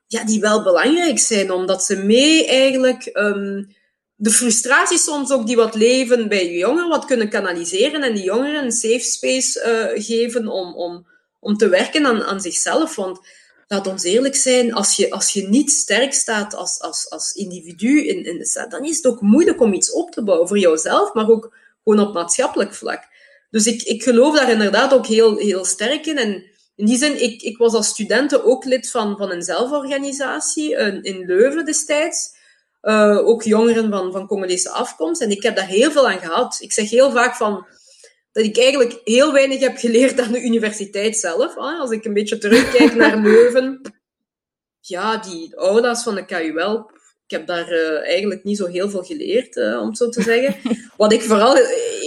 ja, die wel belangrijk zijn, omdat ze mee eigenlijk um, de frustratie soms ook die wat leven bij jongeren wat kunnen kanaliseren en die jongeren een safe space uh, geven om, om, om te werken aan, aan zichzelf. Want laat ons eerlijk zijn, als je, als je niet sterk staat als, als, als individu in, in de stad, dan is het ook moeilijk om iets op te bouwen voor jouzelf, maar ook gewoon op maatschappelijk vlak. Dus ik, ik geloof daar inderdaad ook heel, heel sterk in. En in die zin, ik, ik was als studenten ook lid van, van een zelforganisatie in Leuven destijds. Uh, ook jongeren van, van Congolese afkomst. En ik heb daar heel veel aan gehad. Ik zeg heel vaak van dat ik eigenlijk heel weinig heb geleerd aan de universiteit zelf. Als ik een beetje terugkijk naar [LAUGHS] Leuven. Ja, die aulas van de KUL, ik heb daar uh, eigenlijk niet zo heel veel geleerd, uh, om het zo te zeggen. [LAUGHS] Wat ik vooral...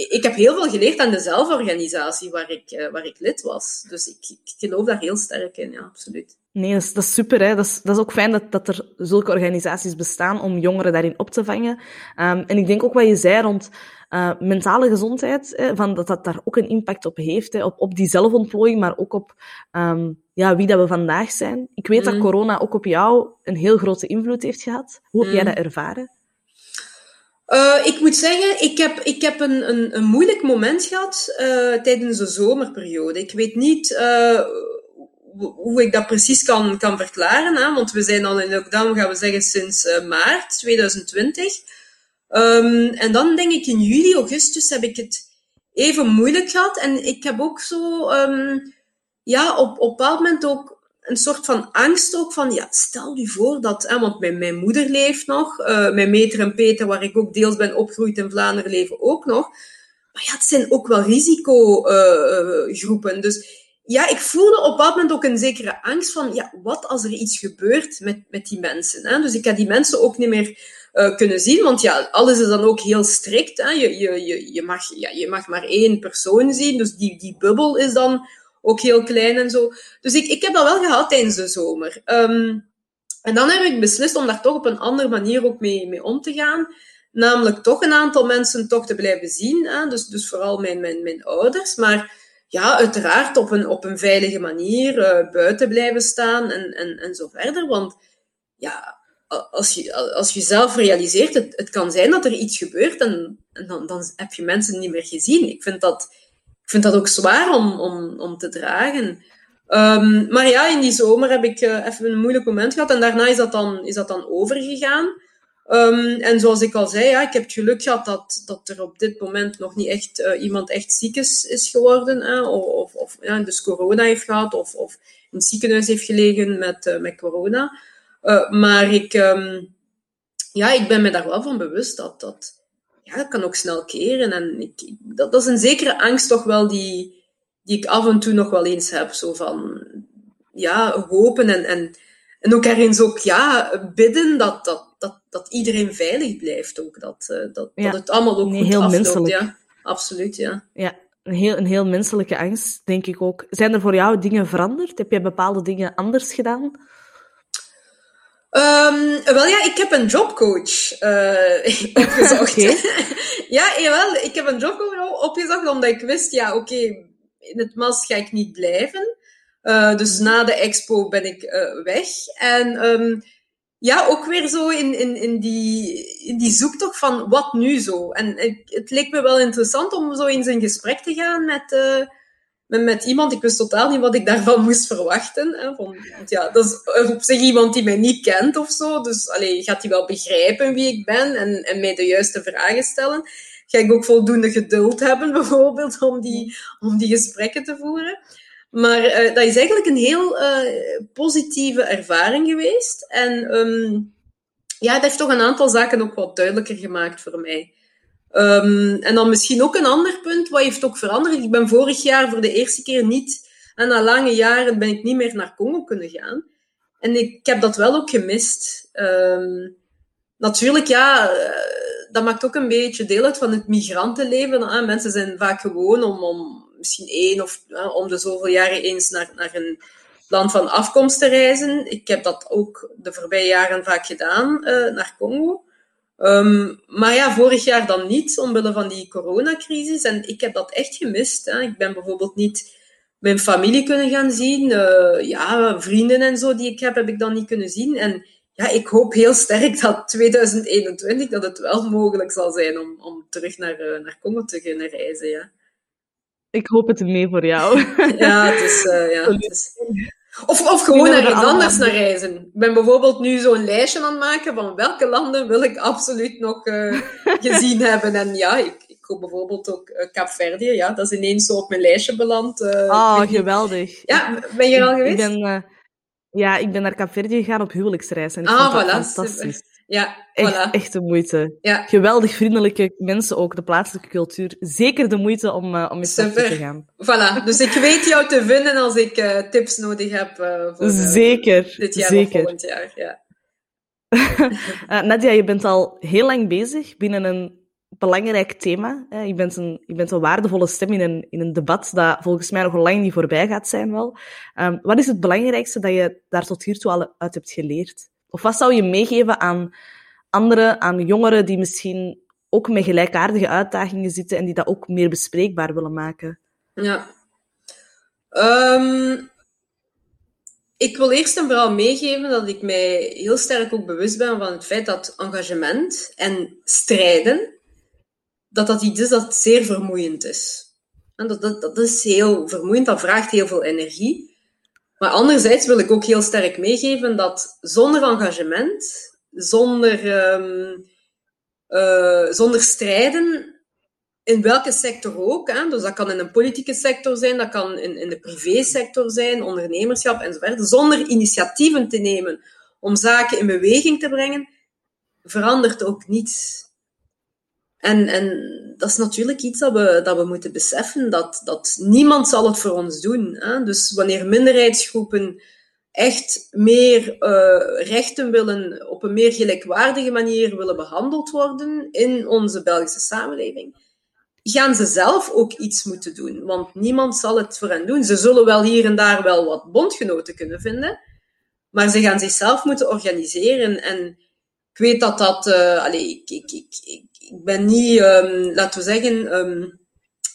Ik heb heel veel geleerd aan de zelforganisatie waar ik, waar ik lid was. Dus ik, ik geloof daar heel sterk in, ja, absoluut. Nee, dat is, dat is super. Hè? Dat, is, dat is ook fijn dat, dat er zulke organisaties bestaan om jongeren daarin op te vangen. Um, en ik denk ook wat je zei rond uh, mentale gezondheid, hè, van dat dat daar ook een impact op heeft, hè, op, op die zelfontplooiing, maar ook op um, ja, wie dat we vandaag zijn. Ik weet mm. dat corona ook op jou een heel grote invloed heeft gehad. Hoe heb mm. jij dat ervaren? Uh, ik moet zeggen, ik heb, ik heb een, een, een moeilijk moment gehad uh, tijdens de zomerperiode. Ik weet niet hoe ik dat precies kan, kan verklaren, hè, want we zijn al in lockdown, gaan we zeggen, sinds maart 2020. Um, en dan denk ik in juli, augustus heb ik het even moeilijk gehad. En ik heb ook zo, um, ja, op, op een bepaald moment ook een soort van angst ook van, ja, stel je voor dat, hè, want mijn, mijn moeder leeft nog, uh, mijn meter en Peter, waar ik ook deels ben opgegroeid in Vlaanderen, leven ook nog. Maar ja, het zijn ook wel risicogroepen. Dus ja, ik voelde op dat moment ook een zekere angst van, ja, wat als er iets gebeurt met, met die mensen? Hè? Dus ik had die mensen ook niet meer uh, kunnen zien, want ja, alles is dan ook heel strikt. Hè? Je, je, je, je, mag, ja, je mag maar één persoon zien, dus die, die bubbel is dan ook heel klein en zo. Dus ik, ik heb dat wel gehad tijdens de zomer. Um, en dan heb ik beslist om daar toch op een andere manier ook mee, mee om te gaan. Namelijk toch een aantal mensen toch te blijven zien. Hè? Dus, dus vooral mijn, mijn, mijn ouders. Maar ja, uiteraard op een, op een veilige manier uh, buiten blijven staan en, en, en zo verder. Want ja, als je, als je zelf realiseert, het, het kan zijn dat er iets gebeurt en, dan, dan heb je mensen niet meer gezien. Ik vind dat, ik vind dat ook zwaar om, om, om te dragen. Um, maar ja, in die zomer heb ik uh, even een moeilijk moment gehad en daarna is dat dan, is dat dan overgegaan. Um, en zoals ik al zei, ja, ik heb het geluk gehad dat, dat er op dit moment nog niet echt uh, iemand echt ziek is, is geworden. Hè, of of ja, dus corona heeft gehad of, of in het ziekenhuis heeft gelegen met, uh, met corona. Uh, maar ik, um, ja, ik ben me daar wel van bewust dat dat, ja, kan ook snel keren. En ik, dat, dat is een zekere angst toch wel die, die ik af en toe nog wel eens heb. Zo van, ja, hopen en, en, en ook ergens ook, ja, bidden dat, dat, dat, dat iedereen veilig blijft ook. Dat, uh, dat, ja. dat het allemaal ook nee, goed heel afloopt. Menselijk. Ja, absoluut, ja. Ja, een heel, een heel menselijke angst, denk ik ook. Zijn er voor jou dingen veranderd? Heb jij bepaalde dingen anders gedaan? Um, wel ja, ik heb een jobcoach uh, [LAUGHS] opgezocht. [LAUGHS] ja, jawel, ik heb een jobcoach opgezocht omdat ik wist, ja, oké, okay, in het MAS ga ik niet blijven. Uh, dus na de expo ben ik uh, weg. En um, ja, ook weer zo in, in, in, die, in die zoektocht van wat nu zo. En het leek me wel interessant om zo eens in gesprek te gaan met, uh, met, met iemand. Ik wist totaal niet wat ik daarvan [LAUGHS] moest verwachten. Hè. Van, want ja, dat is op zich iemand die mij niet kent of zo. Dus allee, gaat hij wel begrijpen wie ik ben en, en mij de juiste vragen stellen. Ga ik ook voldoende geduld hebben, [LAUGHS] bijvoorbeeld, om die, om die gesprekken te voeren. Maar uh, dat is eigenlijk een heel uh, positieve ervaring geweest. En um, ja, het heeft toch een aantal zaken ook wat duidelijker gemaakt voor mij. Um, en dan misschien ook een ander punt, wat heeft ook veranderd. Ik ben vorig jaar voor de eerste keer niet, en na lange jaren ben ik niet meer naar Congo kunnen gaan. En ik heb dat wel ook gemist. Um, natuurlijk, ja, dat maakt ook een beetje deel uit van het migrantenleven. Mensen zijn vaak gewoon om, om misschien één of om de zoveel jaren eens naar, naar een land van afkomst te reizen. Ik heb dat ook de voorbije jaren vaak gedaan, naar Congo. Ehm, maar ja, vorig jaar dan niet, omwille van die coronacrisis. En ik heb dat echt gemist. Hè. Ik ben bijvoorbeeld niet mijn familie kunnen gaan zien. Uh, ja, vrienden en zo die ik heb, heb ik dan niet kunnen zien. En ja, ik hoop heel sterk dat 2021 dat het wel mogelijk zal zijn om, om terug naar, uh, naar Congo te kunnen reizen. Ja. Ik hoop het mee voor jou. [LAUGHS] ja, het is... Uh, ja, het is... Of, of gewoon naar iets anders naar reizen. Ik ben bijvoorbeeld nu zo'n lijstje aan het maken van welke landen wil ik absoluut nog uh, gezien [LAUGHS] hebben. En ja, ik, ik hoop bijvoorbeeld ook uh, Kaapverdië. Ja, dat is ineens zo op mijn lijstje beland. Uh, oh, geweldig. Ja, ben je er al geweest? Ik ben, ja, ik ben naar Kaapverdië gegaan op huwelijksreis. En ik ah, vond fantastisch. Super. Ja, echt, de moeite. Ja. Geweldig vriendelijke mensen ook, de plaatselijke cultuur. Zeker de moeite om, uh, om eens te gaan. Voilà, dus ik weet jou te vinden als ik uh, tips nodig heb uh, voor zeker, dit jaar zeker. of volgend jaar. Ja. [LAUGHS] Nadia, je bent al heel lang bezig binnen een belangrijk thema. Je bent een, je bent een waardevolle stem in een, in een debat dat volgens mij nog lang niet voorbij gaat zijn wel. Um, wat is het belangrijkste dat je daar tot hiertoe al uit hebt geleerd? Of wat zou je meegeven aan anderen, aan jongeren die misschien ook met gelijkaardige uitdagingen zitten en die dat ook meer bespreekbaar willen maken? Ja. Um, ik wil eerst en vooral meegeven dat ik mij heel sterk ook bewust ben van het feit dat engagement en strijden, dat dat iets is dat zeer vermoeiend is. En dat, dat, dat is heel vermoeiend, dat vraagt heel veel energie. Maar anderzijds wil ik ook heel sterk meegeven dat zonder engagement, zonder, um, uh, zonder strijden, in welke sector ook, hè, dus dat kan in een politieke sector zijn, dat kan in, in de privésector zijn, ondernemerschap enzovoort, zonder initiatieven te nemen om zaken in beweging te brengen, verandert ook niets. En, en dat is natuurlijk iets dat we, dat we moeten beseffen, dat, dat niemand zal het voor ons doen. Hè? Dus wanneer minderheidsgroepen echt meer uh, rechten willen, op een meer gelijkwaardige manier willen behandeld worden in onze Belgische samenleving, gaan ze zelf ook iets moeten doen. Want niemand zal het voor hen doen. Ze zullen wel hier en daar wel wat bondgenoten kunnen vinden, maar ze gaan zichzelf moeten organiseren. En ik weet dat dat... Uh, allez, ik, ik, ik, ik ben niet, um, laten we zeggen, um,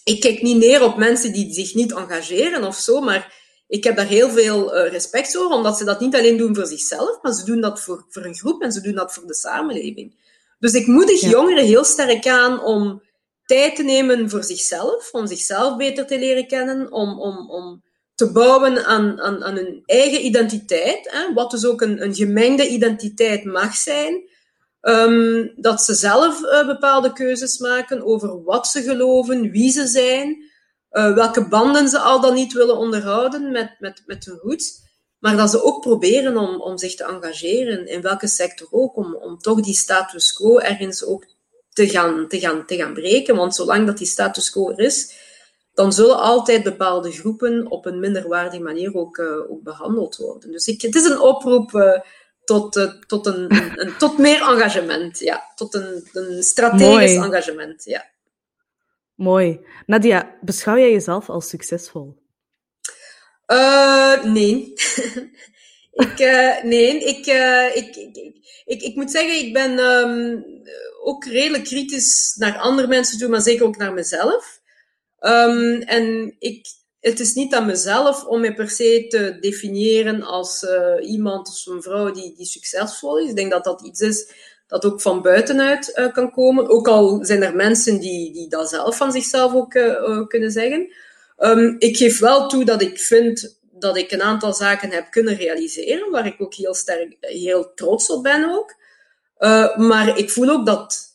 ik kijk niet neer op mensen die zich niet engageren of zo, maar ik heb daar heel veel uh, respect voor, omdat ze dat niet alleen doen voor zichzelf, maar ze doen dat voor, voor een groep en ze doen dat voor de samenleving. Dus ik moedig jongeren heel sterk aan om tijd te nemen voor zichzelf, om zichzelf beter te leren kennen, om, om, om te bouwen aan, aan, aan hun eigen identiteit, hè, wat dus ook een, een gemengde identiteit mag zijn, Um, dat ze zelf uh, bepaalde keuzes maken over wat ze geloven, wie ze zijn, uh, welke banden ze al dan niet willen onderhouden met, met, met hun roots. Maar dat ze ook proberen om, om zich te engageren, in welke sector ook, om, om toch die status quo ergens ook te gaan, te, gaan, te gaan breken. Want zolang dat die status quo er is, dan zullen altijd bepaalde groepen op een minderwaardige manier ook, uh, ook behandeld worden. Dus ik, het is een oproep tot, uh, tot, een, een, tot meer engagement. Ja. Tot een, een strategisch Mooi. engagement. Ja. Mooi. Nadia, beschouw jij jezelf als succesvol? Uh, [LAUGHS] nee. ik, uh, nee, ik, ik, ik, ik, ik, moet zeggen, ik ben um, ook redelijk kritisch naar andere mensen toe, maar zeker ook naar mezelf. Um, en ik, het is niet aan mezelf om me per se te definiëren als uh, iemand of een vrouw die, die succesvol is. Ik denk dat dat iets is dat ook van buitenuit uh, kan komen. Ook al zijn er mensen die, die dat zelf van zichzelf ook uh, kunnen zeggen. Um, ik geef wel toe dat ik vind dat ik een aantal zaken heb kunnen realiseren, waar ik ook heel sterk, heel trots op ben ook. maar ik voel ook dat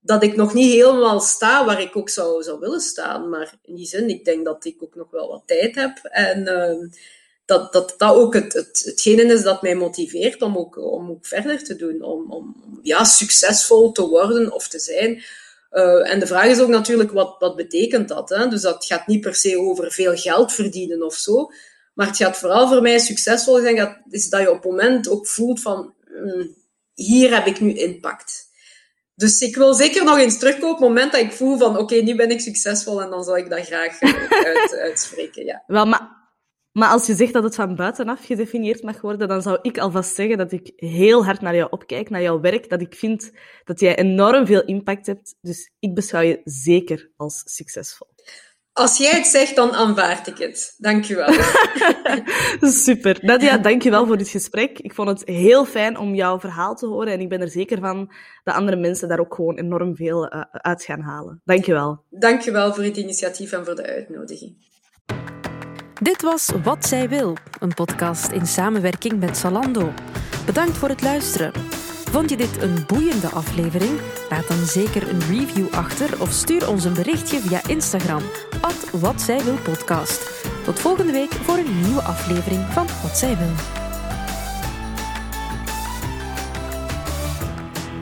dat ik nog niet helemaal sta waar ik ook zou, zou willen staan. Maar in die zin, ik denk dat ik ook nog wel wat tijd heb. En uh, dat, dat dat ook het, het, hetgene is dat mij motiveert om ook, om ook verder te doen. Om, om ja, succesvol te worden of te zijn. Uh, en de vraag is ook natuurlijk, wat, wat betekent dat? Hè? Dus dat gaat niet per se over veel geld verdienen of zo. Maar het gaat vooral voor mij succesvol zijn, is dat je op het moment ook voelt van, mm, hier heb ik nu impact Dus ik wil zeker nog eens terugkomen op het moment dat ik voel van oké, nu ben ik succesvol en dan zal ik dat graag uit, [LAUGHS] uitspreken. Ja. Wel, maar maar als je zegt dat het van buitenaf gedefinieerd mag worden, dan zou ik alvast zeggen dat ik heel hard naar jou opkijk, naar jouw werk, dat ik vind dat jij enorm veel impact hebt. Dus ik beschouw je zeker als succesvol. Als jij het zegt, dan aanvaard ik het. Dank je wel. [LAUGHS] Super. Nadia, dank je wel voor dit gesprek. Ik vond het heel fijn om jouw verhaal te horen en ik ben er zeker van dat andere mensen daar ook gewoon enorm veel uh, uit gaan halen. Dank je wel. Dank je wel voor het initiatief en voor de uitnodiging. Dit was Wat Zij Wil, een podcast in samenwerking met Zalando. Bedankt voor het luisteren. Vond je dit een boeiende aflevering? Laat dan zeker een review achter of stuur ons een berichtje via Instagram, at Wat Wil Podcast. Tot volgende week voor een nieuwe aflevering van Wat Zij Wil.